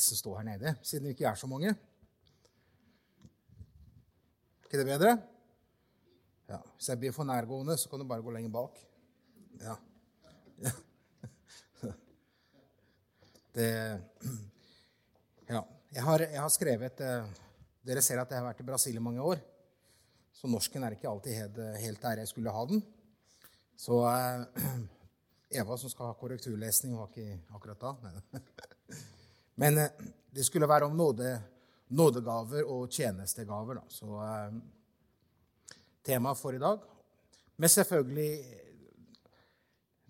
nesten stå her nede, siden vi ikke er så mange. Ikke det bedre? Ja. Hvis jeg blir for nærgående, så kan du bare gå lenger bak. Ja. Det Ja. Jeg har, jeg har skrevet eh, Dere ser at jeg har vært i Brasil i mange år. Så norsken er ikke alltid helt, helt der jeg skulle ha den. Så eh, Eva, som skal ha korrekturlesning, var ikke akkurat da. Men eh, det skulle være om nåde, nådegaver og tjenestegaver. Da. Så eh, temaet for i dag. Men selvfølgelig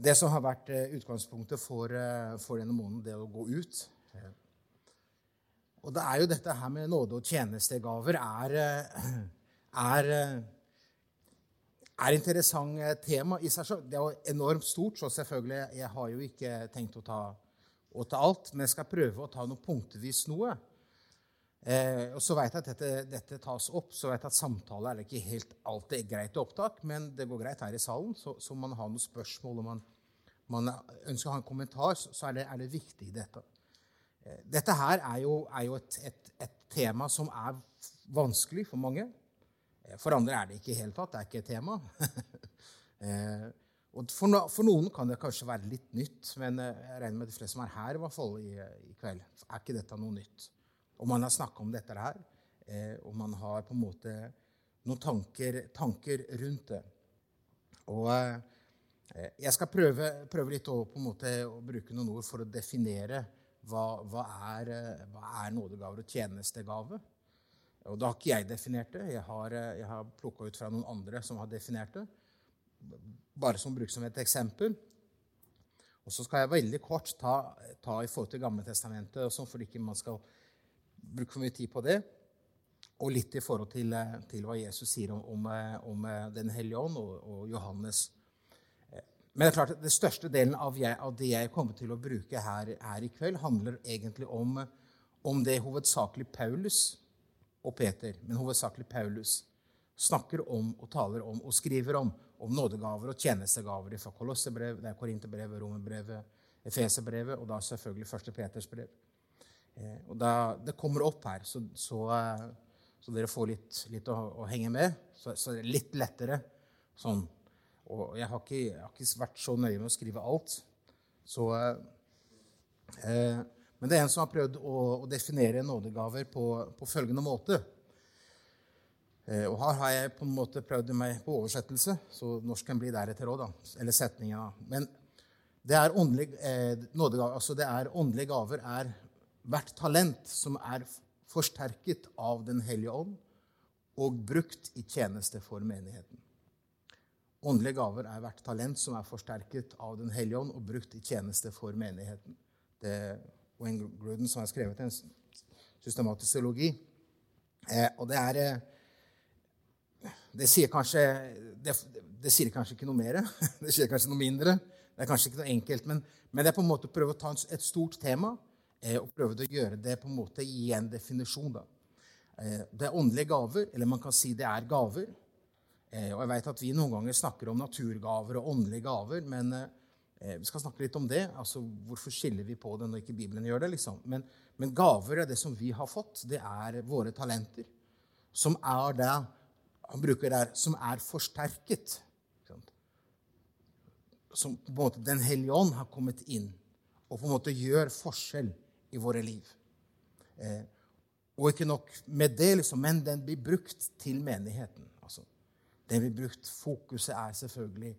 det som har vært eh, utgangspunktet for, eh, for denne måneden, det å gå ut. Og det er jo dette her med nåde og tjenestegaver er, er, er interessant tema i seg selv. Det er jo enormt stort, så selvfølgelig, jeg har jo ikke tenkt å ta, å ta alt, men jeg skal prøve å ta noe punktvis noe. Eh, og så vet jeg at dette, dette, tas opp, så vet jeg at samtale er ikke helt alltid greit i opptak, men det går greit her i salen. Så, så man har noen spørsmål og man, man ønsker å ha en kommentar, så, så er, det, er det viktig dette. Eh, dette her er jo, er jo et, et, et, tema som er vanskelig for mange. Eh, for andre er det ikke i hele tatt. Det er ikke et tema. Eh, og for, no, for, noen kan det kanskje være litt nytt, men jeg regner med de fleste som er her i hvert fall i, i kveld, er ikke dette noe nytt. Og man har snakka om dette her, og man har på en måte noen tanker, tanker rundt det. Og jeg skal prøve, prøve litt å, måte, å, bruke noen ord for å definere hva, hva, er, eh, hva er nådegaver og tjenestegave? Og da har ikke jeg definert det. Jeg har, eh, jeg har plukka ut fra noen andre som har definert det. Bare som bruk som et eksempel. Og så skal jeg veldig kort ta, ta i forhold til Gamletestamentet, sånn, for ikke man skal bruke for mye tid på det. Og litt i forhold til, eh, til hva Jesus sier om, om, om Den hellige ånd og, og Johannes' Men det er klart at det største delen av, jeg, av det jeg kommer til å bruke her, her i kveld, handler egentlig om, om, det hovedsakelig Paulus og Peter, men hovedsakelig Paulus, snakker om og taler om og skriver om, om nådegaver og tjenestegaver fra Kolossebrev, er Korinterbrevet, Romerbrevet, Efeserbrevet og da selvfølgelig Første Peters brev. Eh, og da, Det kommer opp her, så, så, eh, så dere får litt, litt å, å, henge med. Så, så det er litt lettere sånn og jeg har, ikke, jeg har, ikke, vært så nøye med å skrive alt. Så, eh, men det er en som har prøvd å, å definere nådegaver på, på følgende måte. Eh, og her har jeg på en måte prøvd meg på oversettelse, så norsk kan bli deretter òg, Eller setninga. Men det er åndelige, eh, nådegaver, altså det er åndelige gaver er hvert talent som er forsterket av Den hellige ånd og brukt i tjeneste for menigheten. Åndelige gaver er hvert talent som er forsterket av Den hellige ånd og brukt i tjeneste for menigheten. Det er Wayne Gruden som har skrevet en systematisk teologi. Eh, og det er eh, det sier, kanskje, det, det sier kanskje ikke noe mer. Det sier kanskje noe mindre. Det er kanskje ikke noe enkelt, men, men det er på en måte å prøve å ta et stort tema eh, og prøve å gjøre det på en måte i en definisjon. Da. Eh, det er åndelige gaver, eller man kan si det er gaver. Eh, og jeg vet at vi noen ganger snakker om naturgaver og åndelige gaver, men vi skal snakke litt om det. altså Hvorfor skiller vi på det når ikke Bibelen gjør det? liksom? Men, men gaver er det som vi har fått. Det er våre talenter. Som er det han bruker der, som er forsterket. Som på en måte Den hellige ånd har kommet inn og på en måte gjør forskjell i våre liv. Eh, og ikke nok med det, liksom, men den blir brukt til menigheten. Den blir brukt fokuset er selvfølgelig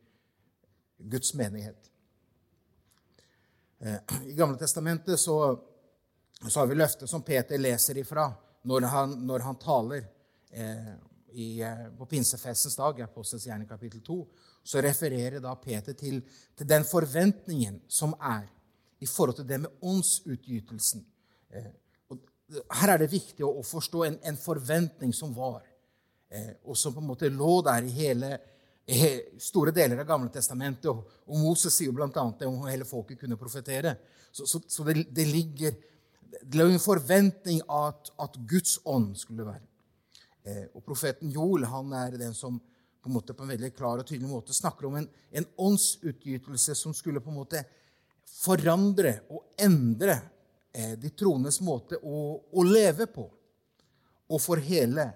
Guds menighet. Eh, I Gamle Testamentet så, så har vi løftet som Peter leser ifra når han, når han taler eh, i, eh, på pinsefestens dag, i Apostels gjerne kapittel 2. Så refererer da Peter til, til, den forventningen som er i forhold til det med åndsutgytelsen. Eh, her er det viktig å, å forstå en, en forventning som var eh, og som på en måte lå der i hele store deler av Gamle testamentet. Og, og Moses sier jo bl.a. det om hele folket kunne profetere. Så, så, så det, det, ligger det lå en forventning at, at Guds ånd skulle være. Eh, og profeten Joel han er den som på en, måte, på en veldig klar og tydelig måte snakker om en, en åndsutgytelse som skulle på en måte forandre og endre eh, de troendes måte å, å, leve på. Og for hele,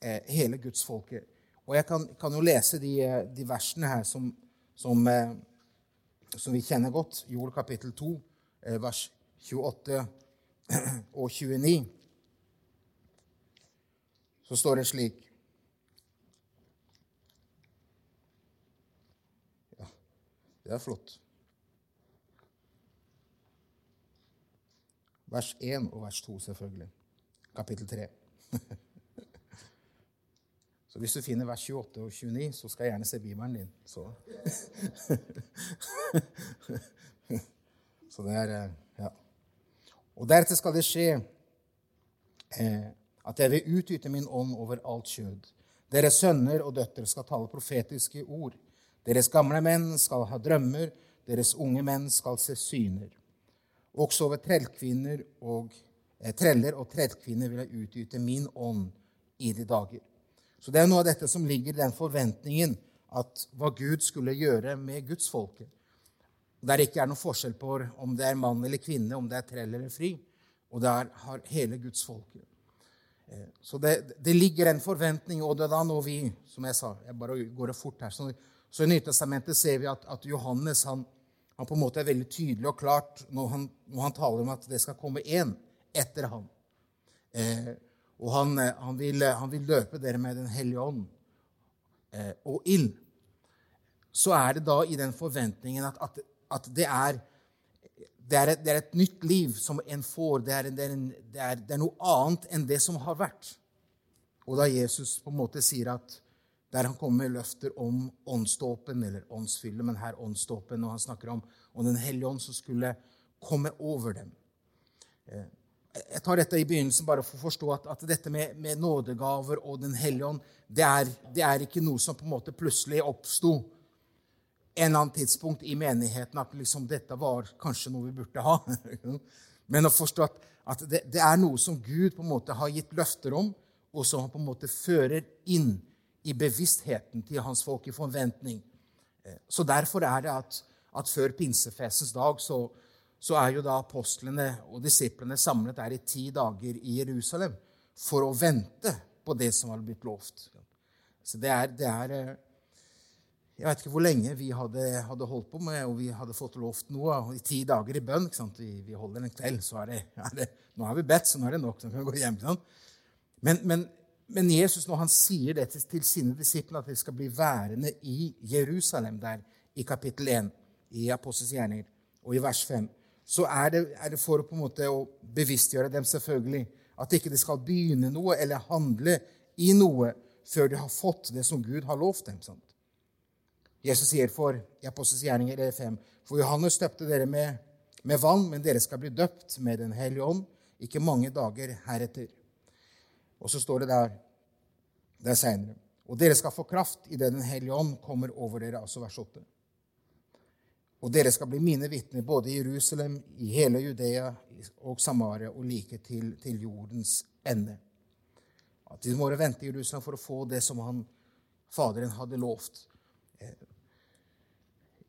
eh, hele gudsfolket. Og jeg kan, kan, jo lese de, de versene her som, som, eh, som, vi kjenner godt. Joel kapittel 2, eh, vers 28 og 29. Så står det slik Ja, det er flott. vers 1 og vers 2, selvfølgelig. Kapittel 3. Så hvis du finner vers 28 og 29, så skal jeg gjerne se Bibelen din. Så, så det er eh, Ja. Og deretter skal det skje eh, at jeg vil utgyte min ånd over alt kjød. Deres sønner og døtre skal tale profetiske ord. Deres gamle menn skal ha drømmer, deres unge menn skal se syner. Også over trellkvinner og eh, treller og trellkvinner vil jeg utgyte min ånd i de dager. Så det er noe av dette som ligger i den forventningen at hva Gud skulle gjøre med Guds folke. Der ikke er noen forskjell på om det er mann eller kvinne, om det er trell eller fri. Og der har hele gudsfolket. Eh, så det, det, ligger en forventning, og det er da når vi Som jeg sa, jeg bare går det fort her, så, så i Nytestamentet ser vi at, at Johannes han, han på en måte er veldig tydelig og klart når han, når han taler om at det skal komme én etter ham. Eh, og han, eh, han, vil, eh, han, vil, løpe dere med Den hellige ånd eh, og ild. Så er det da i den forventningen at, at, at det, er, det, er et, det, er, et, nytt liv som en får. Det er, det, er, det er noe annet enn det som har vært. Og da Jesus på en måte sier at der han kommer med løfter om åndsdåpen, eller åndsfylle, men her åndsdåpen, og han snakker om, om Den hellige ånd som skulle komme over dem. Eh, jeg tar dette i begynnelsen bare for å forstå at, at dette med, med, nådegaver og Den hellige ånd er, det er, ikke noe som på en måte plutselig oppsto en eller annen tidspunkt i menigheten. At liksom dette var kanskje noe vi burde ha. Men å forstå at, at det, det, er noe som Gud på en måte har gitt løfter om, og som han på en måte fører inn i bevisstheten til hans folk, i forventning. Eh, så derfor er det at, at før pinsefestens dag så, så, er jo da apostlene og disiplene samlet der i ti dager i Jerusalem for å vente på det som har blitt lovt. Så det er, det er eh, Jeg vet ikke hvor lenge vi hadde, hadde, holdt på med, og vi hadde fått lovt noe. I ti dager i bønn. Vi, vi, holder en kveld, så er det, er det, Nå har vi bedt, så nå er det nok. Så kan vi gå hjem. Men, men men Jesus, når han sier det til sine disipler, at de skal bli værende i Jerusalem, der i kapittel 1 i Apostels gjerninger, og i vers 5, så er det, er det, for på en måte å bevisstgjøre dem selvfølgelig at ikke de skal begynne noe eller handle i noe før de har fått det som Gud har lovt dem. Sant? Jesus sier for i Apostels gjerninger 5, for Johannes døpte dere med, med vann, men dere skal bli døpt med Den hellige ånd ikke mange dager heretter. Og så står det der, der seinere Og dere skal få kraft idet Den hellige ånd kommer over dere. Altså vers 8. Og dere skal bli mine vitner både i Jerusalem, i hele Judea og Samaria og like til, til jordens ende. At de må vente i Jerusalem for å få det som han, Faderen hadde lovt.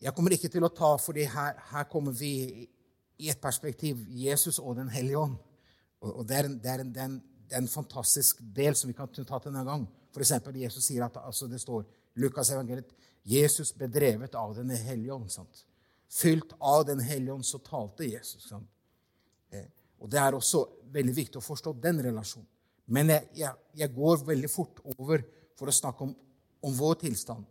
Jeg kommer ikke til å ta, fordi her, her kommer vi i et perspektiv Jesus og Den hellige ånd. Og en, det er en, det er en det er en fantastisk del som vi kan ta til en gang. eksempel, Jesus sier at altså det står Lukas evangeliet, Jesus ble drevet av Den hellige ånd. sant? Fylt av Den hellige ånd, så talte Jesus. sant? Eh, og Det er også veldig viktig å forstå den relasjonen. Men jeg, jeg, jeg går veldig fort over for å snakke om, om, vår tilstand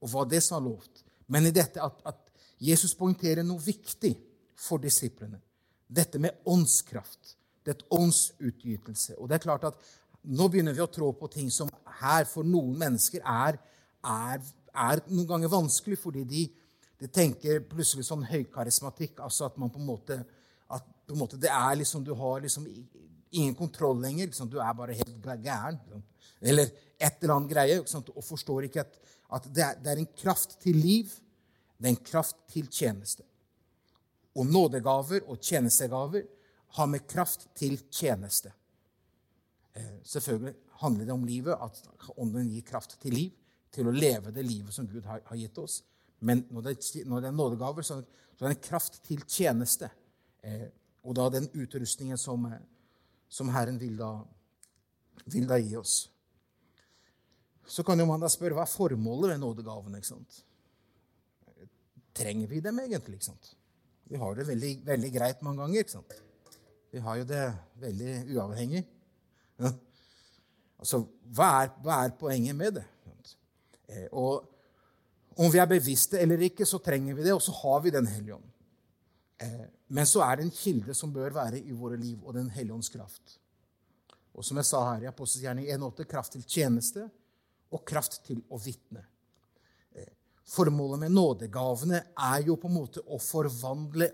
og hva det som er lovt. Men i dette at, at Jesus poengterer noe viktig for disiplene. Dette med åndskraft. Det er et åndsutgytelse. Og det er klart at nå begynner vi å trå på ting som her for noen mennesker er, er, er noen ganger vanskelig, fordi de, de, tenker plutselig sånn høykarismatikk. Altså at man på en måte, at en måte det er liksom, Du har liksom ingen kontroll lenger. Liksom, du er bare helt gæren. Eller et eller annet greie. Og forstår ikke at, at det, er, en kraft til liv. Det er en kraft til tjeneste. Og nådegaver og tjenestegaver har med kraft til tjeneste. Eh, selvfølgelig handler det om livet, at ånden gir kraft til liv, til å leve det livet som Gud har, gitt oss. Men når det, er nådegaver, så, er det en kraft til tjeneste. Eh, og da den utrustningen som, som Herren vil da, vil da, gi oss. Så kan jo man da spørre hva er formålet med nådegavene? ikke sant? Trenger vi dem egentlig? ikke sant? Vi har det veldig, veldig greit mange ganger. ikke sant? Vi har jo det veldig uavhengig. Ja. Altså, hva er, hva er, poenget med det? Eh, og om vi er bevisste eller ikke, så trenger vi det, og så har vi Den hellige ånd. Eh, men så er det en kilde som bør være i våre liv, og Den hellige ånds kraft. Og som jeg sa her i Apostelgjerning 1.8, kraft til tjeneste og kraft til å vitne. Eh, formålet med nådegavene er jo på en måte å forvandle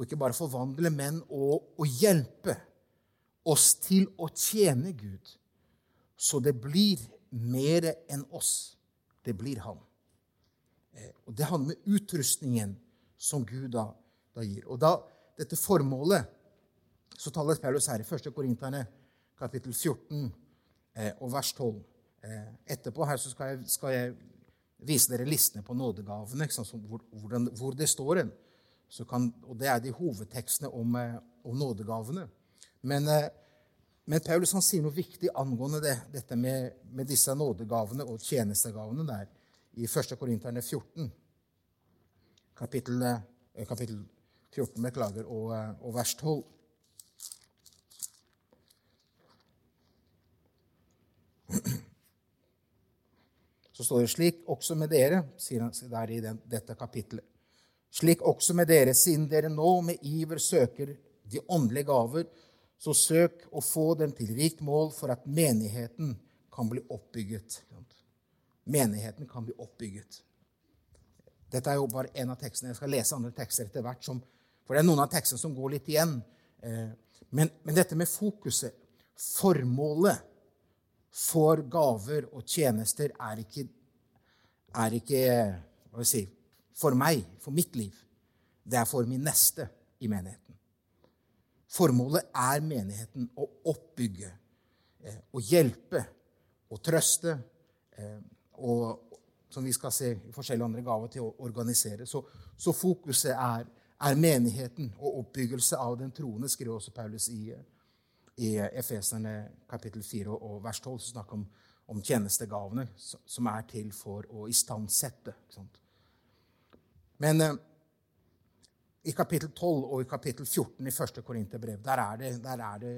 Og ikke bare forvandle, men å, å hjelpe oss til å tjene Gud. Så det blir mer enn oss. Det blir Han. Eh, og Det handler med utrustningen som Gud da, da gir. Og da dette formålet så taler Paulus her i 1. Korinterne kapittel 14 eh, og vers 12. Eh, etterpå her så skal jeg, skal jeg vise dere listene på nådegavene, hvor, hvor, hvor, det står en. Og det er de hovedtekstene om, eh, om nådegavene. Men, eh, men, Paulus han sier noe viktig angående det, dette med, med disse nådegavene og tjenestegavene der i 1. Korinterne 14, kapittel, kapittel 14, beklager, og, og vers 12. Så står det slik også med dere, sier han der i den, dette kapittelet. Slik også med dere, siden dere nå med iver søker de åndelige gaver, så søk å få dem til rikt mål for at menigheten kan bli oppbygget menigheten kan bli oppbygget. Dette er jo bare en av tekstene. Jeg skal lese andre tekster etter hvert. Som, for det er noen av tekstene som går litt igjen. Eh, men, men, dette med fokuset, formålet for gaver og tjenester, er ikke, er ikke hva si, for meg, for mitt liv. Det er for min neste i menigheten. Formålet er menigheten å oppbygge, eh, å hjelpe, å trøste. Eh, og som vi skal se i forskjellige andre gaver til å organisere. Så, så fokuset er, er, menigheten og oppbyggelse av den troende, skriver også Paulus i, i Efeserne kapittel 4 og vers 12, som snakker om, om tjenestegavene som er til for å istandsette. Men eh, i kapittel 12 og i kapittel 14 i 1. Korinterbrev der er det, der er det,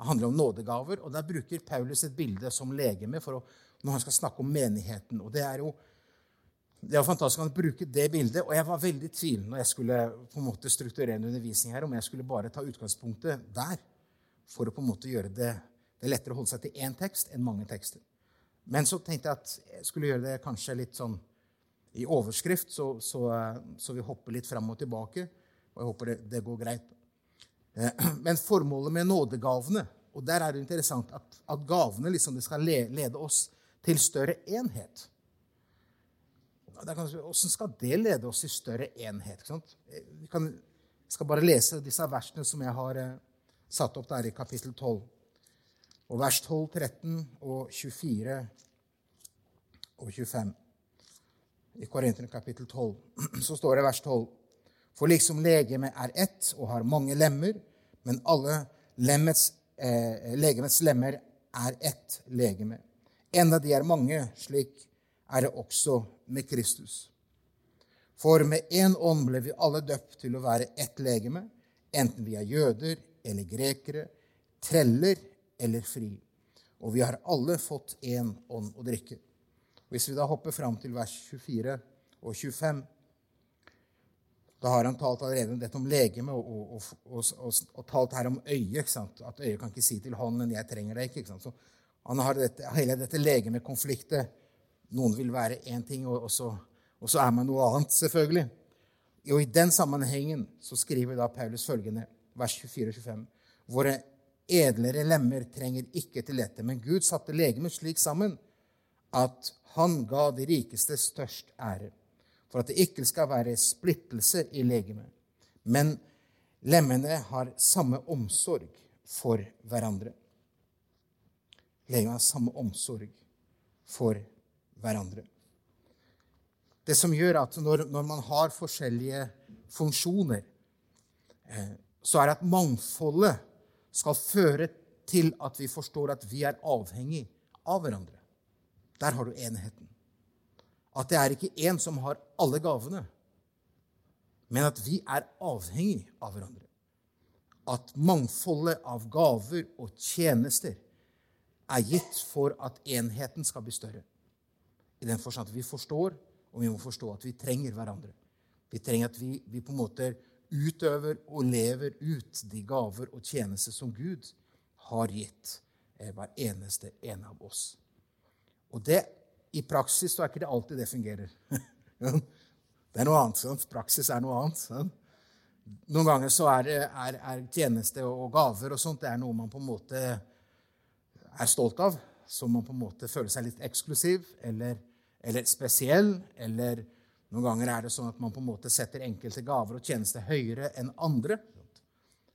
det handler om nådegaver, og der bruker Paulus et bilde som legeme å når han skal snakke om menigheten. Og det er jo det er fantastisk å bruke det bildet. Og jeg var veldig i tvil når jeg skulle på en måte strukturere en undervisning her, om jeg skulle bare ta utgangspunktet der for å på en måte gjøre det, det er lettere å holde seg til én tekst enn mange tekster. Men så tenkte jeg at jeg skulle gjøre det kanskje litt sånn i overskrift, så, så, så vi hopper litt fram og tilbake. Og jeg håper det, det går greit. Eh, men formålet med nådegavene Og der er det interessant at, at gavene liksom, skal lede oss til større enhet. Hvordan skal det lede oss til større enhet? Vi kan, jeg skal bare lese disse versene som jeg har eh, satt opp der i kapittel 12. Og vers 12, 13 og 24 og 25. I Korinterne kapittel 12 så står det vers 12. For liksom legemet er ett og har mange lemmer, men alle lemmets, eh, legemets lemmer er ett legeme enda de er mange, slik er det også med Kristus. For med én ånd ble vi alle døpt til å være ett legeme, enten vi er jøder eller grekere, treller eller fri. Og vi har alle fått én ånd å drikke. Hvis vi da hopper fram til vers 24 og 25 da har han talt allerede dette om legeme og, og, og, og, talt her om øyet. At øyet kan ikke si til hånden 'jeg trenger deg ikke'. Så han har dette, hele dette legemekonfliktet. Noen vil være én ting, og, så, så, er man noe annet, selvfølgelig. Og I den sammenhengen så skriver da Paulus følgende, vers 24-25.: Våre edlere lemmer trenger ikke til dette, men Gud satte legemet slik sammen at han ga de rikeste størst ære, for at det ikke skal være splittelser i legemet. Men lemmene har samme omsorg for hverandre legene har samme omsorg for hverandre. Det som gjør at når, når man har forskjellige funksjoner, eh, så er det at mangfoldet skal føre til at vi forstår at vi er avhengig av hverandre. Der har du enheten. At det er ikke én som har alle gavene, men at vi er avhengig av hverandre. At mangfoldet av gaver og tjenester er gitt for at enheten skal bli større. I den forstand at vi forstår, og vi må forstå at vi trenger hverandre. Vi trenger at vi, vi på en måte utøver og lever ut de gaver og tjenester som Gud har gitt eh, hver eneste en av oss. Og det, i praksis så er ikke det alltid det fungerer. det er noe annet. Sant? Praksis er noe annet. Sant? Noen ganger så er, er, er tjeneste og gaver og sånt det er noe man på en måte er stolt av. Som man på en måte føler seg litt eksklusiv eller, eller spesiell. Eller noen ganger er det sånn at man på en måte setter enkelte gaver og tjenester høyere enn andre.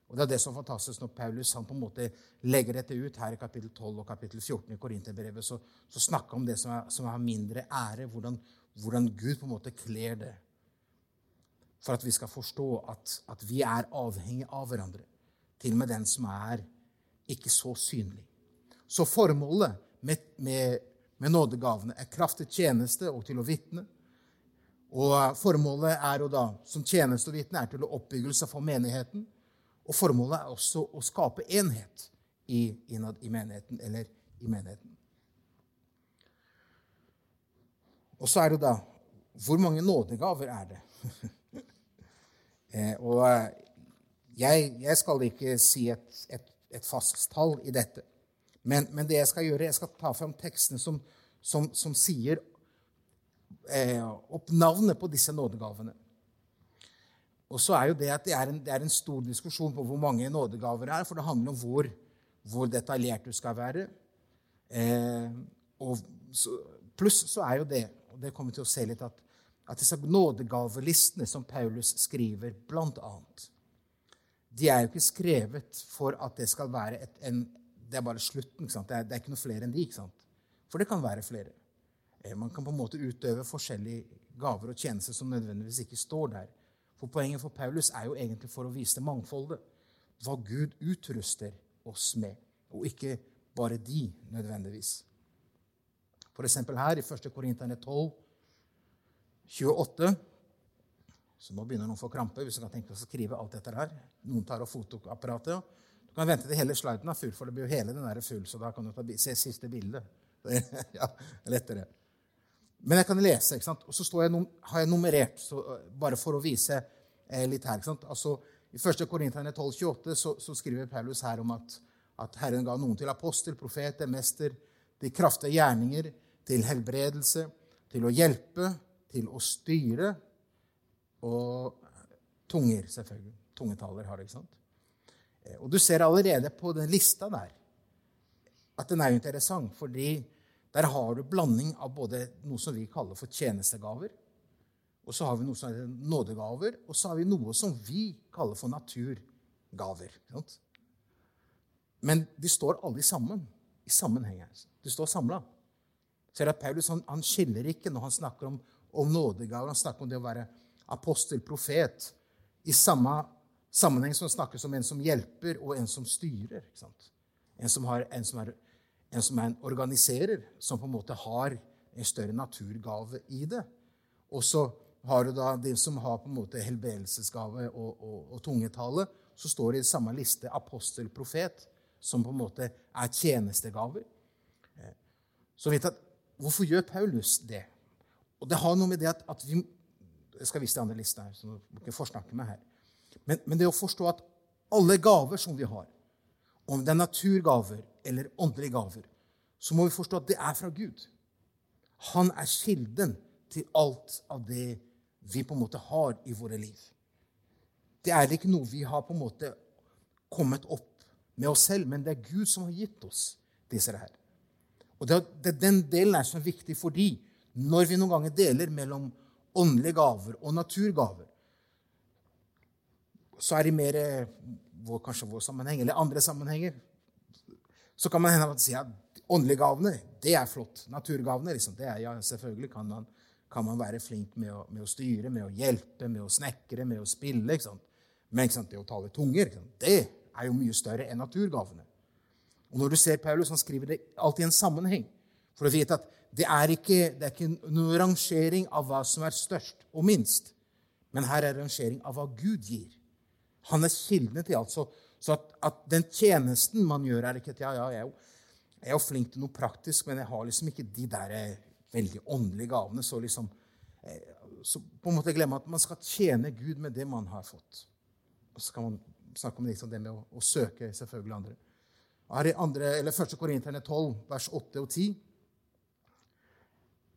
Og Det er det som er fantastisk når Paulus han på en måte legger dette ut her i kapittel 12 og kapittel 14 i Korinterbrevet. Så, så snakker om det som er, som har mindre ære, hvordan, hvordan, Gud på en måte kler det. For at vi skal forstå at, at vi er avhengig av hverandre. Til og med den som er ikke så synlig. Så formålet med, med, med nådegavene er kraftig tjeneste og til å vitne. Og formålet er jo da, som tjenestevitne er til oppbyggelse for menigheten og formålet er også å skape enhet i, innad i menigheten, eller i menigheten. Og så er det da Hvor mange nådegaver er det? eh, og eh, jeg, jeg, skal ikke si et, et, et fasttall i dette. Men, men, det jeg skal gjøre, jeg skal ta fram tekstene som, som, som sier eh, opp navnet på disse nådegavene. Og så er jo det at det er, en, det er en stor diskusjon på hvor mange nådegaver det er, for det handler om hvor, hvor detaljert du skal være. Eh, og så, pluss så er jo det, og det kommer til å se litt, at, at disse nådegavelistene som Paulus skriver, blant annet, de er jo ikke skrevet for at det skal være et, en, det er bare slutten. Det er, det, er, ikke noe flere enn de. ikke sant? For det kan være flere. Eh, man kan på en måte utøve forskjellige gaver og tjenester som nødvendigvis ikke står der. For Poenget for Paulus er jo egentlig for å vise det mangfoldet. Hva Gud utruster oss med, og ikke bare de nødvendigvis. Eksempel her i 1. Korinterne 12, 28 Så nå begynner noen å få krampe hvis du kan tenke deg å skrive alt dette her. Noen tar av fotoapparatet. Du kan vente til hele sliden er full, for det blir jo hele den der full. Så da kan du ta, se siste bilde. ja, lettere. Men jeg kan lese, ikke sant? og så jeg, har jeg nummerert, så, eh, bare for å vise eh, litt her. ikke sant? Altså, I 1. Korinterne 12,28 så, så skriver Paulus her om at, at Herren ga noen til apostel, profet, mester, de kraftige gjerninger, til helbredelse, til å hjelpe, til å styre og tunger, selvfølgelig. Tungetaler har det, ikke sant? Eh, og du ser allerede på den lista der at den er interessant, fordi der har du blanding av både noe som vi kaller for tjenestegaver, og så har vi noe som heter nådegaver, og så har vi noe som vi kaller for naturgaver. Men de står alle sammen i sammenheng. De står samla. Ser Paulus han, han, skiller ikke når han snakker om, om nådegaver. Han snakker om det å være apostel, profet, i samme sammenheng som han snakker om en som hjelper, og en som styrer. En som, har, en som er en som er en organiserer, som på en måte har en større naturgave i det. Og så har du da de som har på en måte helbredelsesgave og, og, og tungetale. Så står det i samme liste apostel, profet, som på en måte er tjenestegaver. Eh, så vet at, Hvorfor gjør Paulus det? Og Det har noe med det at, at vi Jeg skal vise de andre listene her, så du ikke forsnakke meg her. Men, men det å forstå at alle gaver som vi har, om det er naturgaver eller åndelige gaver, så må vi forstå at det er fra Gud. Han er kilden til alt av det vi på en måte har i våre liv. Det er ikke noe vi har på en måte kommet opp med oss selv, men det er Gud som har gitt oss disse her. Og det, det, Den delen er så viktig fordi når vi noen ganger deler mellom åndelige gaver og naturgaver, så er det mer vår, kanskje vår sammenheng, eller andre sammenhenger så kan man hende at si at åndelige gavene, det er flott. Naturgavene, liksom, det er ja, selvfølgelig kan man, kan man være flink med å, med å, styre, med å hjelpe, med å snekre, med å spille. ikke sant? Men det å tale tunger det er jo mye større enn naturgavene. Og når du ser Paulus, han skriver det alltid i en sammenheng. For å vite at det er ikke, det er ikke noen rangering av hva som er størst og minst. Men her er rangering av hva Gud gir. Han er kildene til alt. Så, så at, at, den tjenesten man gjør, er ikke at ja, ja, jeg er, jo, jeg er jo flink til noe praktisk, men jeg har liksom ikke de der eh, veldig åndelige gavene. Så liksom eh, så på en måte glemme at man skal tjene Gud med det man har fått. Og så kan man snakke om liksom det med å, å søke selvfølgelig andre. Her i andre, eller 1. Korinterne 12, vers 8 og 10,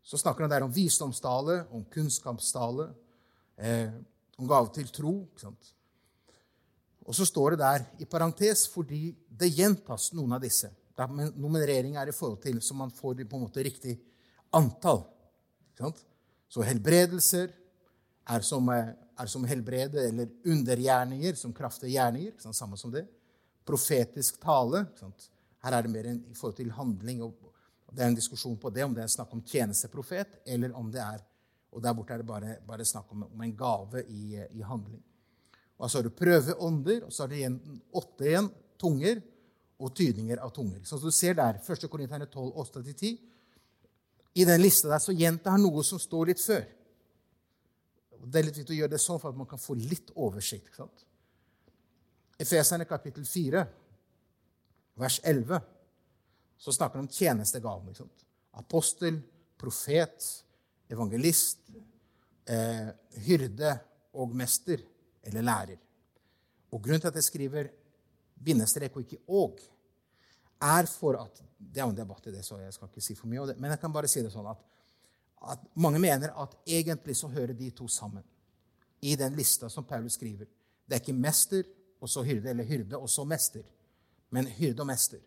så snakker han der om visdomstale, om kunnskapstale, eh, om gave til tro. ikke sant? Og så står det der i parentes fordi det gjentas noen av disse. Nummerering er i forhold til så man får på en måte riktig antall. Så helbredelser er som, eh, er som helbrede eller undergjerninger, som kraftige gjerninger. Samme som det. Profetisk tale. Her er det mer en, i forhold til handling. og Det er en diskusjon på det, om det er snakk om tjenesteprofet, eller om det er Og der borte er det bare, bare snakk om, om, en gave i, i handling. Og Så har du prøveånder, og så har du igjen åtte igjen tunger og tydninger av tunger. Så du ser der, 1. Korinterne 12, 8-10, i den lista der så gjentar noe som står litt før. Det er litt viktig å gjøre det sånn for at man kan få litt oversikt. ikke sant? Efeserne kapittel 4, vers 11, så snakker han om tjenestegaven. ikke sant? Apostel, profet, evangelist, eh, hyrde og mester, eller lærer. Og Grunnen til at jeg skriver bindestrek og ikke 'og', er for at Det er jo en debatt i det, så jeg skal ikke si for mye om det. Men jeg kan bare si det sånn at at mange mener at egentlig så hører de to sammen i den lista som Paulus skriver. Det er ikke mester og så hyrde, eller hyrde og så mester, men hyrde og mester.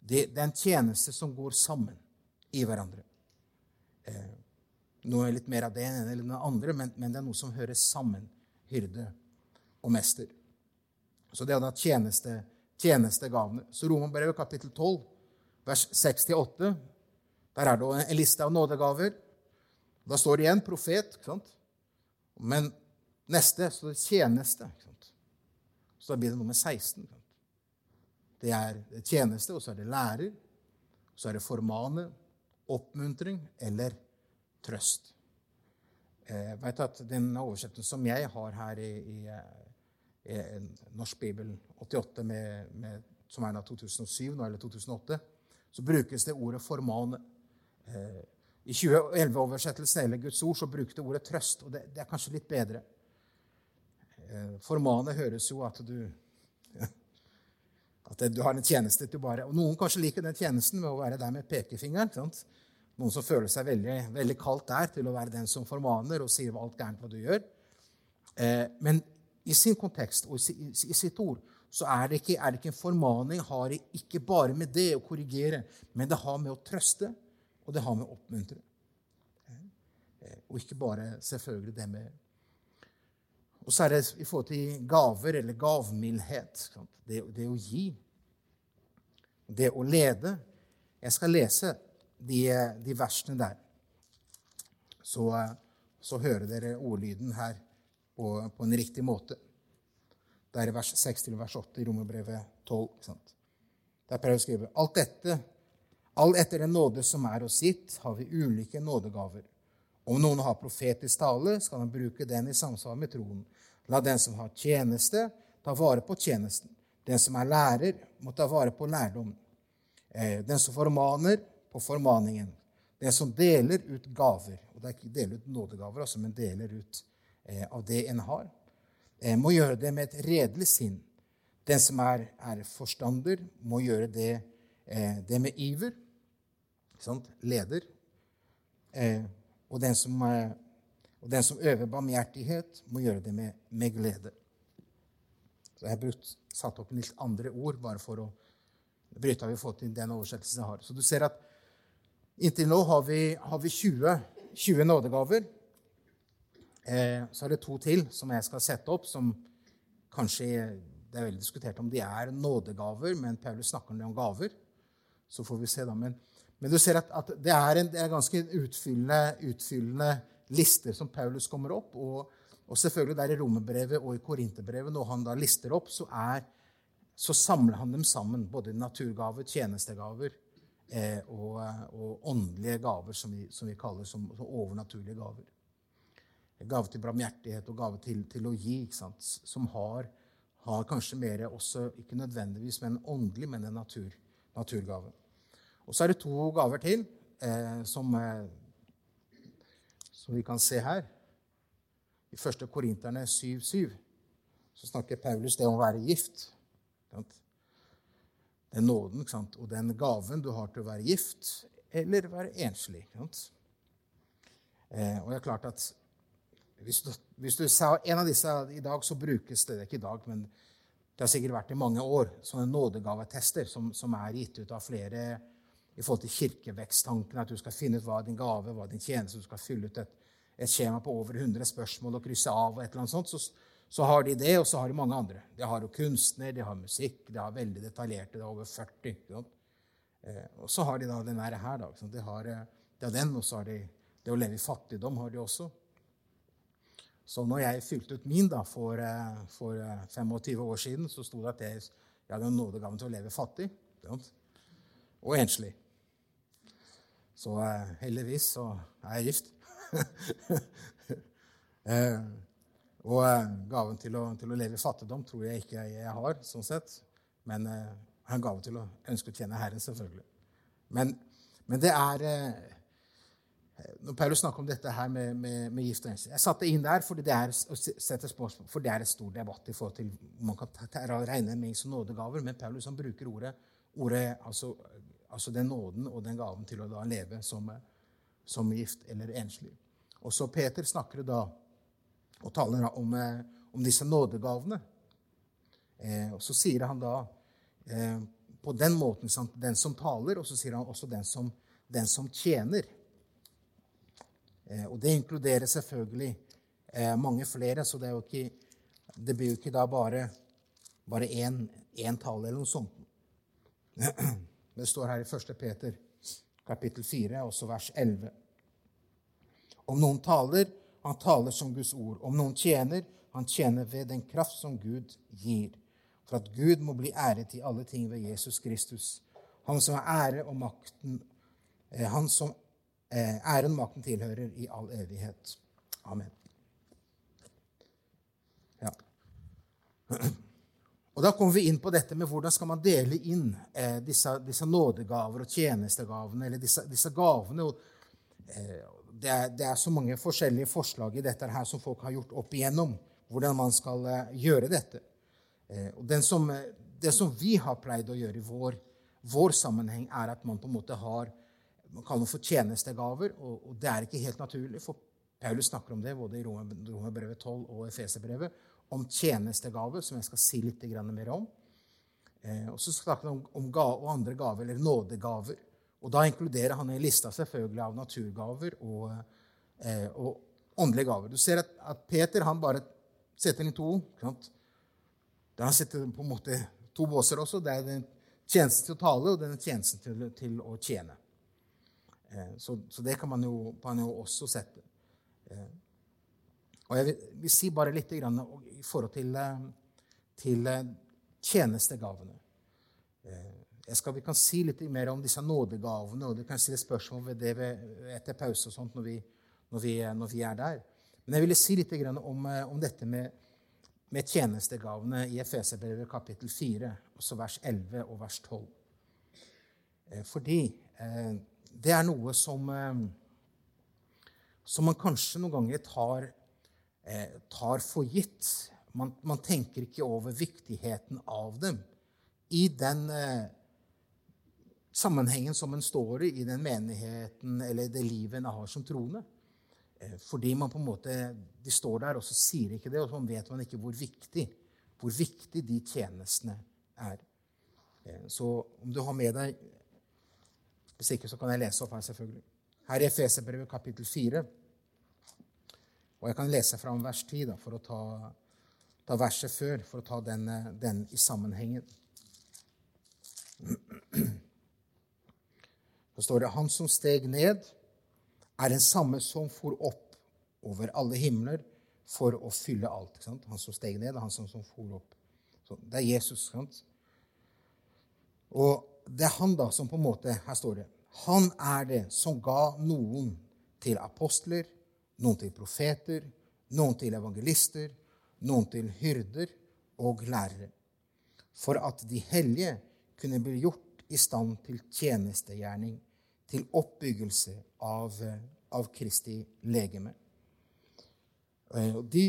Det, det er en tjeneste som går sammen i hverandre. Eh, noe litt mer av det enn det andre, men, men, det er noe som hører sammen. Hyrde og mester. Så det er da tjeneste, tjenestegavene. Så Romerbrevet kapittel 12, vers 6-8, der er det en liste av nådegaver. Da står det igjen profet. ikke sant? Men neste står det tjeneste. ikke sant? Så da blir det nummer 16. Ikke sant? Det er tjeneste, og så er det lærer. Så er det formane, oppmuntring eller trøst. Jeg vet at Den oversettelsen som jeg har her i, i, i Norsk bibel 88, med, med, som er da 2007 nå, eller 2008, så brukes det ordet 'formane'. Eh, i 2011-oversettelsen eller Guds ord så brukte ordet trøst, og det, det er kanskje litt bedre. Eh, Formane høres jo at du at du har en tjeneste til bare Og noen kanskje liker den tjenesten med å være der med pekefingeren. Sant? Noen som føler seg veldig, veldig kaldt der til å være den som formaner og sier alt gærent hva du gjør. Eh, men i sin kontekst og i, sitt ord så er det, ikke, er det ikke en formaning. Har det ikke bare med det å korrigere, men det har med å trøste og det har med å oppmuntre. Eh, og ikke bare selvfølgelig det med Og så er det i forhold til gaver eller gavmildhet. Det, det å gi. Det å lede. Jeg skal lese de, de versene der. Så, så, hører dere ordlyden her på, på en riktig måte. Det er i vers 6 til vers 8 i Romerbrevet 12. Der prøver jeg å skrive alt dette All etter den nåde som er oss gitt, har vi ulike nådegaver. Om noen har profetisk tale, skal han bruke den i samsvar med troen. La den som har tjeneste, ta vare på tjenesten. Den som er lærer, må ta vare på lærdom. Eh, den som formaner, på formaningen. Den som deler ut gaver, og det er ikke deler ut nådegaver, altså, men deler ut av det en har, eh, må gjøre det med et redelig sinn. Den som er, er forstander, må gjøre det Eh, det med iver. Leder. Eh, og den, som, eh, og den som øver barmhjertighet, må gjøre det med, med glede. Så Jeg har brukt, satt opp litt andre ord bare for å bryte av i forhold til den oversettelsen jeg har. Så du ser at inntil nå har vi, har vi 20, 20, nådegaver. Eh, så er det to til som jeg skal sette opp, som kanskje Det er veldig diskutert om de er nådegaver, men Paulus snakker om gaver. Så får vi se, da. Men, men du ser at, at det, er en, det er ganske utfyllende, utfyllende lister som Paulus kommer opp. Og, Og selvfølgelig der i Romerbrevet og i Korinterbrevet, når han da lister opp, så, er, så samler han dem sammen. Både naturgaver, tjenestegaver eh, og, og, åndelige gaver, som vi, som vi kaller som, som, overnaturlige gaver. Gave til barmhjertighet og gave til, til å gi, som har, har, kanskje mer også, ikke nødvendigvis men åndelig, men en natur, naturgave. Og så er det to gaver til eh, som, eh, som vi kan se her. I 1. Korinterne 7,7 så snakker Paulus det om å være gift. Den nåden og den gaven du har til å være gift eller være enslig. Eh, og det er klart at hvis du, hvis du, sa en av disse i dag, så brukes det, det ikke i dag, men det har sikkert vært i mange år, sånne nådegavetester som, som er gitt ut av flere i forhold til kirkeveksttanken, at du skal finne ut hva din gave, hva din tjeneste, du skal fylle ut et et skjema på over 100 spørsmål og krysse av, og et eller annet sånt, så, så, har de det, og så har de mange andre. De har jo kunstner, de har musikk, de har veldig detaljerte. Det er over 40. Eh, og så har de da den her. da, de har, de Det er den, og så har de det å leve i fattigdom har de også. Så når jeg fylte ut min da, for, eh, for 25 eh, år siden, så sto det at jeg, jeg hadde nådegaven til å leve fattig og enslig. Så heldigvis så er jeg gift. eh, og eh, gaven til å, til å, leve i fattigdom tror jeg ikke jeg har, sånn sett. Men eh, jeg har en gave til å ønske å tjene Herren, selvfølgelig. Men, men det er eh, Når Paulus snakker om dette her med, med, med gift og enslig Jeg satte inn der fordi det er, for det er et stor debatt i forhold til man kan regne med som nådegaver, men Paulus han bruker ordet, ordet altså, altså den nåden og den gaven til å da leve som, som gift eller enslig. Og så Peter snakker da og taler om, eh, om disse nådegavene. Eh, og så sier han da eh, på den måten den som taler, og så sier han også den som, den som tjener. Eh, og det inkluderer selvfølgelig eh, mange flere, så det, ikke, det blir jo ikke da bare bare én tale eller noe sånt. Det står her i 1. Peter kapittel 4, også vers 11. Om noen taler, han taler som Guds ord. Om noen tjener, han tjener ved den kraft som Gud gir. For at Gud må bli æret i alle ting ved Jesus Kristus. Han som er ære og makten eh, Han som æren og makten tilhører i all evighet. Amen. Ja. Og Da kommer vi inn på dette med hvordan skal man dele inn eh, disse, disse, nådegaver og tjenestegavene, eller disse, disse gavene. Og, eh, det er, det er, så mange forskjellige forslag i dette her som folk har gjort opp igjennom, hvordan man skal eh, gjøre dette. Uh, og som, det som vi har pleid å gjøre i vår, vår, sammenheng, er at man på en måte har man kaller det for tjenestegaver, og, og, det er ikke helt naturlig. For Paulus snakker om det både i Romerbrevet 12 og Efeserbrevet, om tjenestegaver, som jeg skal si litt mer om. Eh, og så snakker han om, om ga, og andre gaver, eller nådegaver. Og da inkluderer han i lista selvfølgelig av naturgaver og, eh, og åndelige gaver. Du ser at, at, Peter han bare setter inn to. Der han setter på en måte to båser også. Det er den tjenesten til å tale og den tjenesten til, til å tjene. Eh, så, så, det kan man jo, man jo også sette. Eh, og jeg vil, vil, si bare litt grann, i forhold til, eh, til tjenestegavene. Skal, vi kan si litt mer om disse nådegavene, og du kan stille spørsmål ved det ved, etter pause og sånt når vi, når, vi, når vi, er der. Men jeg ville si litt om, om dette med, med, tjenestegavene i Efeserbrevet kapittel 4, også vers 11 og vers 12. Eh, fordi det er noe som, som man kanskje noen ganger tar, tar for gitt. Man, man, tenker ikke over viktigheten av dem i den sammenhengen som en står i i den menigheten eller det livet en har som troende. Eh, fordi man på en måte, De står der, og så sier ikke det, og så vet man ikke hvor viktig, hvor viktig de tjenestene er. Eh, så om du har med deg Hvis ikke, så kan jeg lese opp her, selvfølgelig. Her er Efeserbrevet kapittel 4. Og jeg kan lese fra vers 10 da, for å ta, ta verset før, for å ta den, den i sammenhengen. Så står det Han som steg ned, er den samme som for opp over alle himler for å fylle alt. Han som steg ned, er han som, som for opp. Så det er Jesus. Sant? Og det er han da som på en måte Her står det Han er det som ga noen til apostler, noen til profeter, noen til evangelister, noen til hyrder og lærere, for at de hellige kunne bli gjort i stand til tjenestegjerning, til oppbyggelse av, av Kristi legeme. Eh, de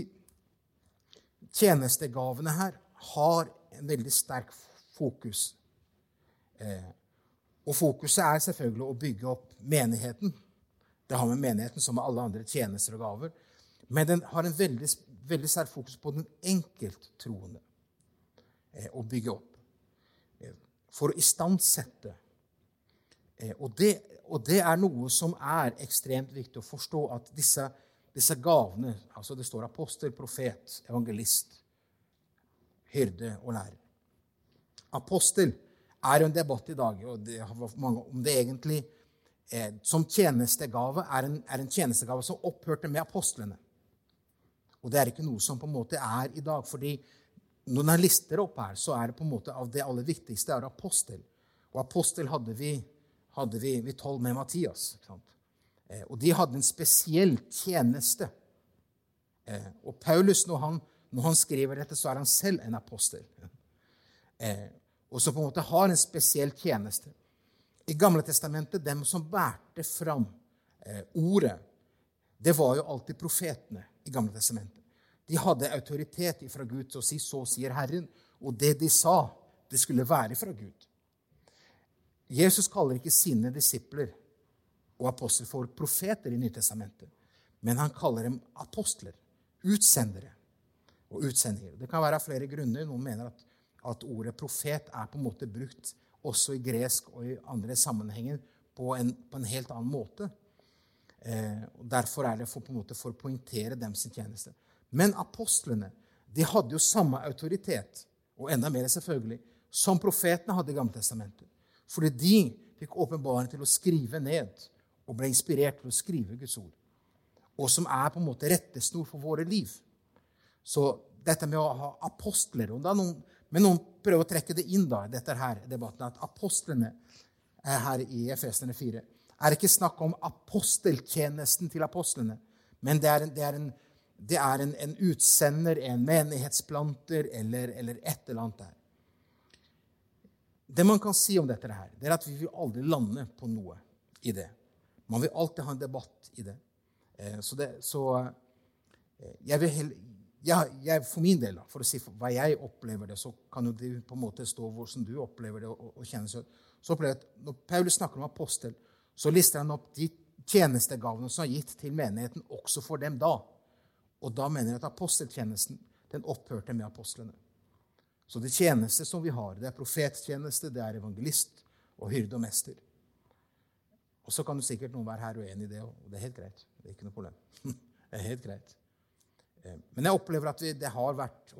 tjenestegavene her har en veldig sterk fokus. Eh, og fokuset er selvfølgelig å bygge opp menigheten. Det har med menigheten som med alle andre tjenester og gaver. Men den har en veldig, veldig sterk fokus på den enkelttroende. troende å bygge opp. Eh, for å istandsette. Eh, og, det, og det er noe som er ekstremt viktig å forstå. At disse, disse gavene altså Det står apostel, profet, evangelist, hyrde og lærer. Apostel er jo en debatt i dag og det mange, om det egentlig eh, som tjenestegave er en, er en, tjenestegave som opphørte med apostlene. Og det er ikke noe som på en måte er i dag. fordi når man lister opp her, så er det på en måte av det aller viktigste er apostel. Og apostel hadde vi, hadde vi, vi tolv med Mattias. Eh, og de hadde en spesiell tjeneste. Eh, og Paulus, når han, når han, skriver dette, så er han selv en apostel. Eh, og som på en måte har en spesiell tjeneste. I Gamle testamentet, dem som bærte fram eh, ordet, det var jo alltid profetene i Gamle testamentet. De hadde autoritet fra Gud til å si 'så sier Herren', og det de sa, det skulle være fra Gud. Jesus kaller ikke sine disipler og apostler for profeter i Nytestamentet, men han kaller dem apostler, utsendere og utsendinger. Det kan være av flere grunner. Noen mener at at ordet profet er på en måte brukt også i gresk og i andre sammenhenger på en, på en helt annen måte. Eh, og Derfor er det for, på en måte for å poengtere dem sin tjeneste. Men apostlene de hadde jo samme autoritet, og enda mer selvfølgelig, som profetene hadde i Gammeltestamentet. Fordi de fikk åpenbaring til å skrive ned og ble inspirert til å skrive Guds ord. Og som er på en måte rettesnor for våre liv. Så dette med å ha apostler og det er noen men noen prøver å trekke det inn da, dette her, debatten, at apostlene er her i Efesene 4 er ikke snakk om aposteltjenesten til apostlene, men det er en, det er en, det er en, en utsender, en menighetsplanter eller, eller, et eller annet der. Det man kan si om dette her, det er at vi vil aldri lande på noe i det. Man vil alltid ha en debatt i det. Eh, så, det, så eh, jeg vil jeg, jeg, for min del, for å si hva jeg opplever det, så kan jo det på en måte stå hvordan du opplever det. og, og kjennes. Så opplever jeg at Når Paulus snakker om apostel, så lister han opp de tjenestegavene som er gitt til menigheten, også for dem da. Og da mener jeg at aposteltjenesten den opphørte med apostlene. Så det tjeneste som vi har, det er profettjeneste, det er evangelist og hyrde og mester. Og så kan du sikkert noen være her uenig i det, og det er helt greit. Det er ikke noe problem. det er helt greit. Eh, men jeg opplever at det har vært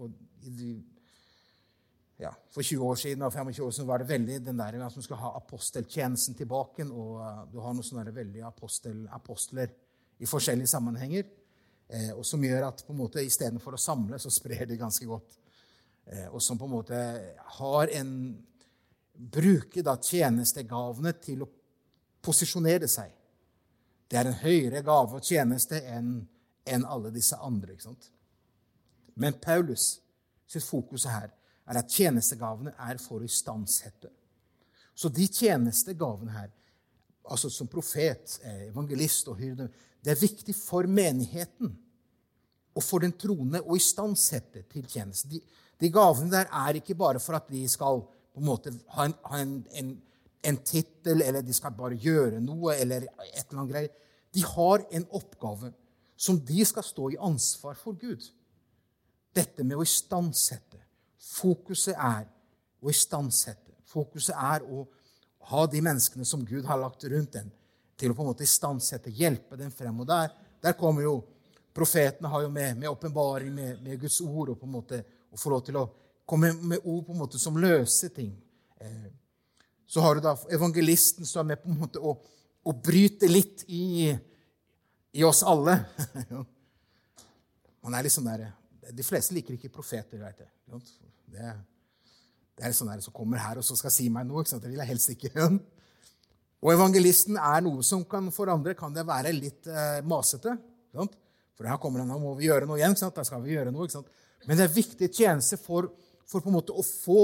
ja, For 20 år siden og 25 år siden var det veldig den der at man skal ha aposteltjenesten tilbake. Og eh, du har noen sånne veldige apostel, apostler i forskjellige sammenhenger. Eh, og som gjør at på en måte istedenfor å samle, så sprer de ganske godt. Eh, og som på en måte har en Bruker da tjenestegavene til å posisjonere seg. Det er en høyere gave og tjeneste enn enn alle disse andre. ikke sant? Men Paulus sitt fokus her er at tjenestegavene er for å istandsette. Så de tjenestegavene her, altså som profet, eh, evangelist og hyrde, det er viktig for menigheten og for den troende å istandsette til tjeneste. De, de, gavene der er ikke bare for at de skal på en måte ha en, ha en, en, en tittel, eller de skal bare gjøre noe, eller et eller annet greier. De har en oppgave som de skal stå i ansvar for Gud. Dette med å istandsette. Fokuset er å istandsette. Fokuset er å ha de menneskene som Gud har lagt rundt dem, til å på en måte istandsette, hjelpe dem frem. Og der, der kommer jo Profetene har jo med, med åpenbaring, med, med, Guds ord, og på en måte å få lov til å komme med ord på en måte som løser ting. Eh, så har du da evangelisten som er med på en måte å, å bryte litt i i oss alle. Man er liksom der, De fleste liker ikke profeter, veit jeg. Det, det er sånn der som kommer her og så skal si meg noe. Det vil jeg helst ikke. Og evangelisten er noe som kan for andre kan det være litt eh, masete. For her kommer han, nå må vi gjøre noe igjen. Da skal vi gjøre noe. Men det er viktig tjeneste for, for på en måte å få,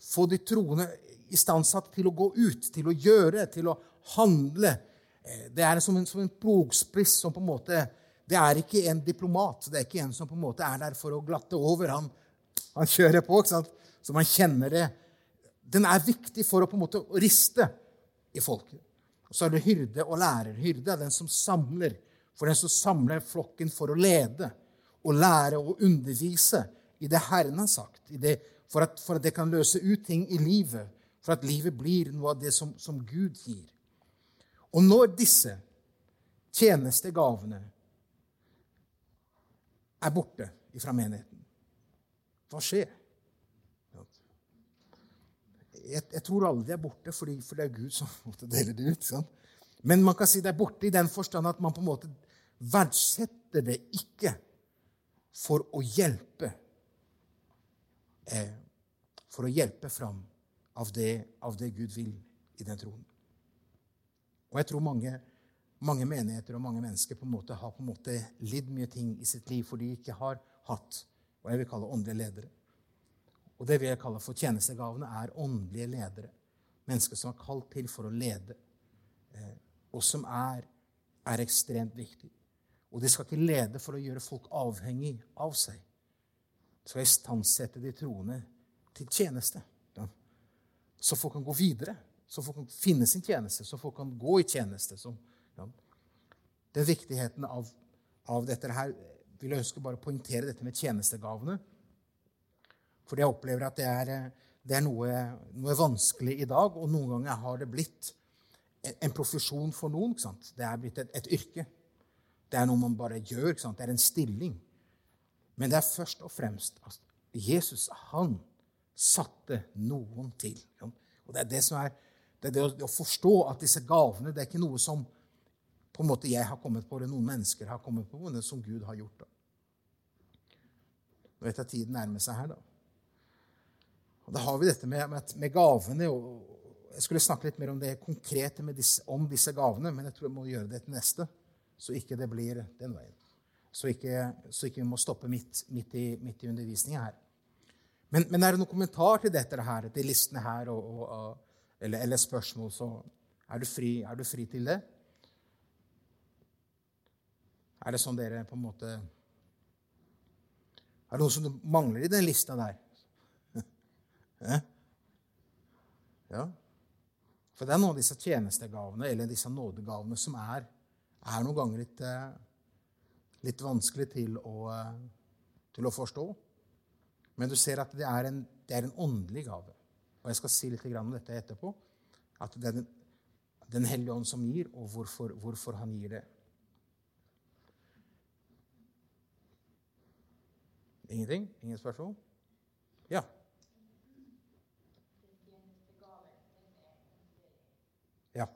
få de troende istandsatt til å gå ut, til å gjøre, til å handle. Eh, det er som en, som en plogspiss som på en måte Det er ikke en diplomat. Det er ikke en som på en måte er der for å glatte over. Han, han kjører på, ikke sant? så man kjenner det. Den er viktig for å på en måte riste i folket. Og så er det hyrde og lærer. Hyrde er den som samler. For den som samler flokken for å lede og lære og undervise i det Herren har sagt. Det, for, at, for, at, det kan løse ut ting i livet. For at livet blir noe av det som, som Gud gir. Og når disse tjenestegavene er borte fra menigheten, hva skjer? Jeg, jeg tror alle de er borte, fordi, for det er Gud som måtte dele det ut. Sant? Men man kan si det er borte i den forstand at man på en måte verdsetter det ikke for å hjelpe eh, For å hjelpe fram av det, av det Gud vil i den troen. Og jeg tror mange, mange, menigheter og mange mennesker på en måte har på en måte lidd mye ting i sitt liv fordi de ikke har hatt hva jeg vil kalle åndelige ledere. Og det vil jeg kalle for tjenestegavene, er åndelige ledere. Mennesker som er kalt til for å lede, eh, og som er, er ekstremt viktig. Og de skal ikke lede for å gjøre folk avhengig av seg. De skal istandsette de troende til tjeneste. Så folk kan gå videre så folk kan finne sin tjeneste, så folk kan gå i tjeneste. Så, ja. Den viktigheten av, av, dette her vil jeg ønske bare å poengtere dette med tjenestegavene. Fordi jeg opplever at det er, det er noe, noe, vanskelig i dag, og noen ganger har det blitt en, profesjon for noen. Det er blitt et, et, yrke. Det er noe man bare gjør. Det er en stilling. Men det er først og fremst at Jesus, han satte noen til. Og det er det som er det er det å, forstå at disse gavene det er ikke noe som på en måte jeg har kommet på, eller noen mennesker har kommet på, men det som Gud har gjort. da. Nå vet jeg tiden nærmer seg her, da. Og Da har vi dette med, med, med, gavene. Jeg skulle snakke litt mer om det konkrete disse, om disse gavene, men jeg tror jeg må gjøre det til neste, så ikke det blir den veien. Så ikke, så ikke vi må stoppe midt, midt i, midt i undervisninga her. Men, men, er det noen kommentar til dette her, til listene her og, og, og eller, eller spørsmål, så er du, fri, er du fri til det? Er det sånn dere på en måte Er det noe som mangler i den lista der? ja. For det er noen av disse tjenestegavene eller disse nådegavene som er, er noen ganger litt, eh, litt vanskelig til å, eh, til å, forstå. Men du ser at det er en, det er en åndelig gave. Og jeg skal si litt om dette etterpå. At det er Den, den hellige ånd som gir, og hvorfor, hvorfor han gir det. Ingenting? Ingen spørsmål? Ja. Ja.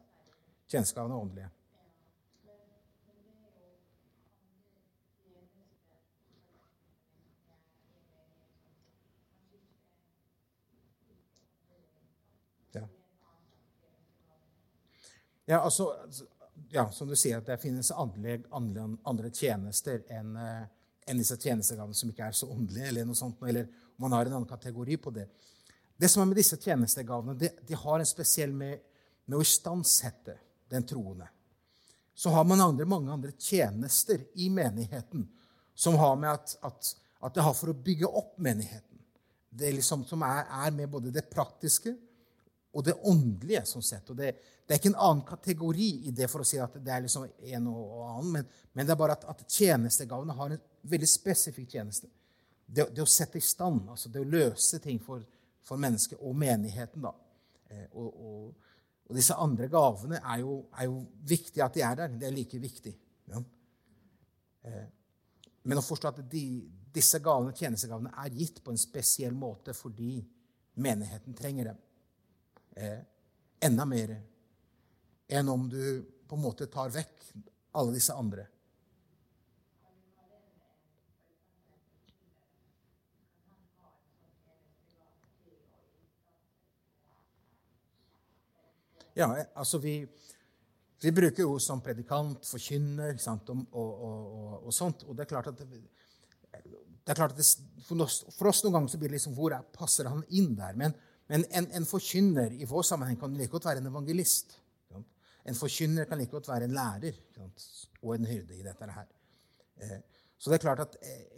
Kjennskapene er åndelige. Ja, altså, ja, som du sier, at det finnes andre, andre, andre tjenester enn en disse tjenestegavene som ikke er så åndelige, eller noe sånt, eller man har en annen kategori på det. Det som er med disse tjenestegavene, de, de har en spesiell med, med å istandsette den troende. Så har man andre, mange andre tjenester i menigheten som har med at, at, at det har for å bygge opp menigheten. Det liksom, som er, er med både det praktiske og det åndelige. sånn sett. Og det, det, er ikke en annen kategori i det for å si at det er liksom en og annen, men, men, det er bare at, at tjenestegavene har en veldig spesifikk tjeneste. Det, det, å sette i stand, altså det å løse ting for, for mennesket og menigheten. da. Eh, og, og, og, disse andre gavene er jo, er jo viktig at de er der. Det er like viktig. Ja. Eh, men å forstå at de, disse gavene, tjenestegavene er gitt på en spesiell måte fordi menigheten trenger dem Eh, enda mer enn om du på en måte tar vekk alle disse andre. Ja, eh, altså vi, vi bruker jo som predikant, forkynner sant, og, og, og, og, sånt. Og det er klart at, det, er klart at det, for, oss, for, oss, noen ganger så blir det liksom Hvor er, passer han inn der? Men men en, en, forkynner i vår sammenheng kan like godt være en evangelist. En forkynner kan like godt være en lærer og en hyrde i dette her. Eh, så det er klart at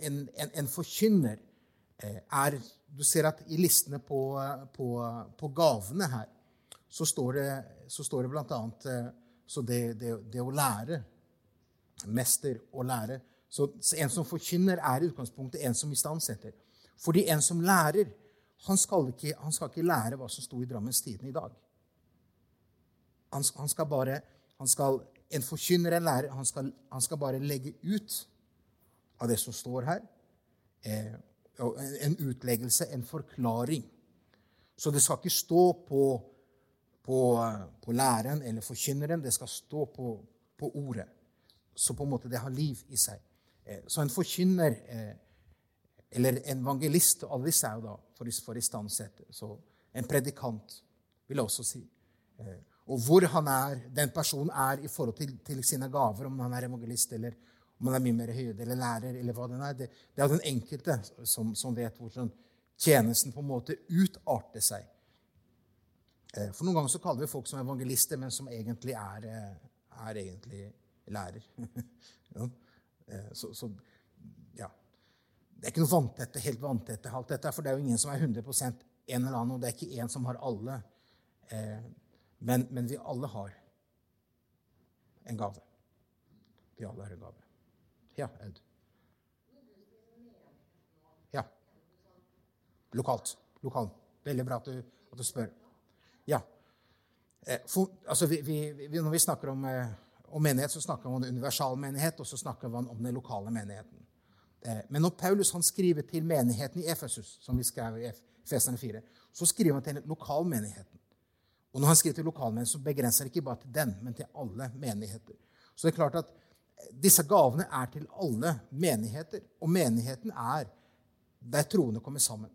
en, en, en forkynner eh, er Du ser at i listene på, på, på gavene her så står det, så står det blant annet eh, så det, det, det, å lære Mester å lære. Så en som forkynner, er i utgangspunktet en som istandsetter. Fordi en som lærer, han skal, ikke, han skal ikke lære hva som sto i Drammens Tidende i dag. Han, han, skal bare han skal, En forkynner, en lærer, han skal, han skal bare legge ut av det som står her. Eh, en utleggelse, en forklaring. Så det skal ikke stå på på, på læreren eller forkynneren. Det skal stå på, på, ordet. Så på en måte det har liv i seg. Eh, så en forkynner eh, eller en evangelist Alle disse er jo da for, for istandsette. Så en predikant, vil jeg også si. Eh, og hvor han er, den personen er i forhold til, til, sine gaver, om han er evangelist eller om han er mye mer høyde eller lærer, eller hva den er. Det, det er den enkelte som, som vet hvordan tjenesten på en måte utarter seg. Eh, for noen ganger så kaller vi folk som evangelister, men som egentlig er, eh, er egentlig lærer. ja. Så, så. Det er ikke noe vanntette, helt vanntette alt dette, for det er jo ingen som er 100% en eller annen, og det er ikke én som har alle. Men, men, vi alle har en gave. Vi alle har en gave. Ja, Aud. Ja. Lokalt. Lokalt. Veldig bra at du, at du spør. Ja. Eh, for, altså, vi, vi, når vi snakker om, eh, om, menighet, så snakker vi om universal menighet, og så snakker vi om den lokale menigheten. Eh, men når Paulus skriver til menigheten i Efesus, som vi skrev i Efesene 4, så skriver han til lokalmenigheten. Og når han skriver til lokalmenigheten, så begrenser han ikke bare til den, men til alle menigheter. Så det er klart at disse gavene er til alle menigheter, og menigheten er der troende kommer sammen.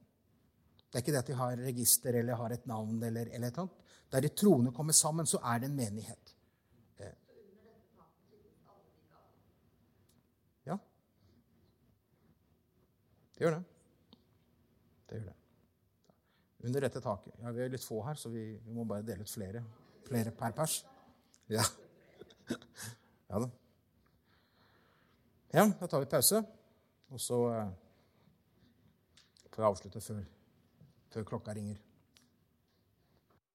Det er ikke det at de har register eller har et navn. eller, eller et annet. Der de troende kommer sammen, så er det en menighet. Eh. Ja. Gjør det. Det gjør det. Under dette taket. Ja, Vi er litt få her, så vi, vi må bare dele ut flere. Flere per pers. Ja. Ja da. Ja, da tar vi pause, og så eh, får jeg avslutte før før klokka ringer.